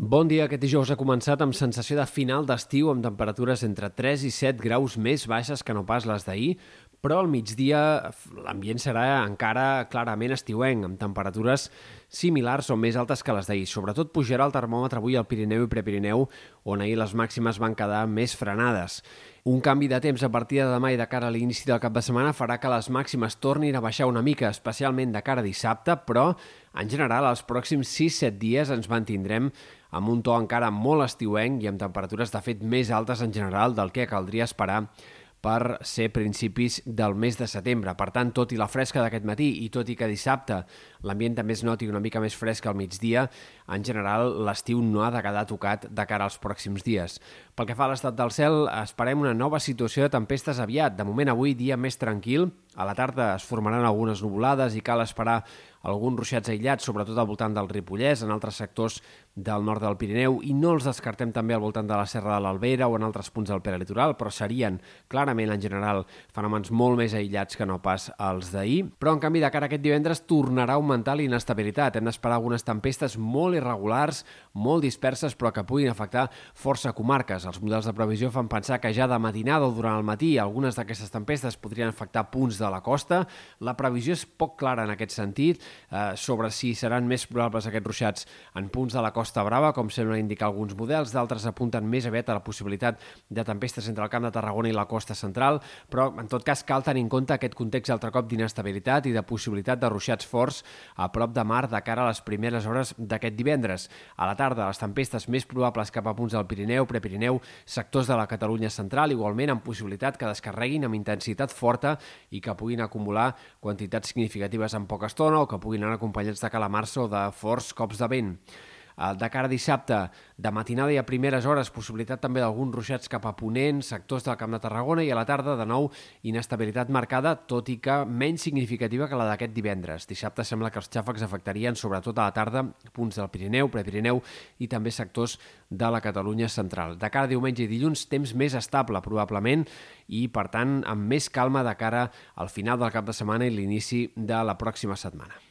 Bon dia. Aquest dijous ha començat amb sensació de final d'estiu amb temperatures entre 3 i 7 graus més baixes que no pas les d'ahir, però al migdia l'ambient serà encara clarament estiuenc, amb temperatures similars o més altes que les d'ahir. Sobretot pujarà el termòmetre avui al Pirineu i Prepirineu, on ahir les màximes van quedar més frenades. Un canvi de temps a partir de demà i de cara a l'inici del cap de setmana farà que les màximes tornin a baixar una mica, especialment de cara a dissabte, però en general els pròxims 6-7 dies ens mantindrem amb un to encara molt estiuenc i amb temperatures de fet més altes en general del que caldria esperar per ser principis del mes de setembre. Per tant, tot i la fresca d'aquest matí i tot i que dissabte l'ambient també es noti una mica més fresc al migdia, en general l'estiu no ha de quedar tocat de cara als pròxims dies. Pel que fa a l'estat del cel, esperem una nova situació de tempestes aviat. De moment, avui, dia més tranquil. A la tarda es formaran algunes nuvolades i cal esperar alguns ruixats aïllats, sobretot al voltant del Ripollès, en altres sectors del nord del Pirineu, i no els descartem també al voltant de la Serra de l'Albera o en altres punts del peralitoral, però serien clarament en general fenòmens molt més aïllats que no pas els d'ahir. Però en canvi de cara a aquest divendres tornarà a augmentar l'inestabilitat. Hem d'esperar algunes tempestes molt irregulars, molt disperses, però que puguin afectar força comarques. Els models de previsió fan pensar que ja de matinada o durant el matí algunes d'aquestes tempestes podrien afectar punts de la costa. La previsió és poc clara en aquest sentit eh, sobre si seran més probables aquests ruixats en punts de la Costa Brava, com semblen indicar alguns models, d'altres apunten més aviat a la possibilitat de tempestes entre el Camp de Tarragona i la costa central, però en tot cas cal tenir en compte aquest context altre cop d'inestabilitat i de possibilitat de ruixats forts a prop de mar de cara a les primeres hores d'aquest divendres. A la tarda, les tempestes més probables cap a punts del Pirineu, Prepirineu, sectors de la Catalunya central, igualment amb possibilitat que descarreguin amb intensitat forta i que puguin acumular quantitats significatives en poca estona o que puguin anar acompanyats de calamarsa o de forts cops de vent. Eh, de cara a dissabte, de matinada i a primeres hores, possibilitat també d'alguns ruixats cap a Ponent, sectors del Camp de Tarragona, i a la tarda, de nou, inestabilitat marcada, tot i que menys significativa que la d'aquest divendres. Dissabte sembla que els xàfecs afectarien, sobretot a la tarda, punts del Pirineu, Prepirineu i també sectors de la Catalunya central. De cara a diumenge i dilluns, temps més estable, probablement, i, per tant, amb més calma de cara al final del cap de setmana i l'inici de la pròxima setmana.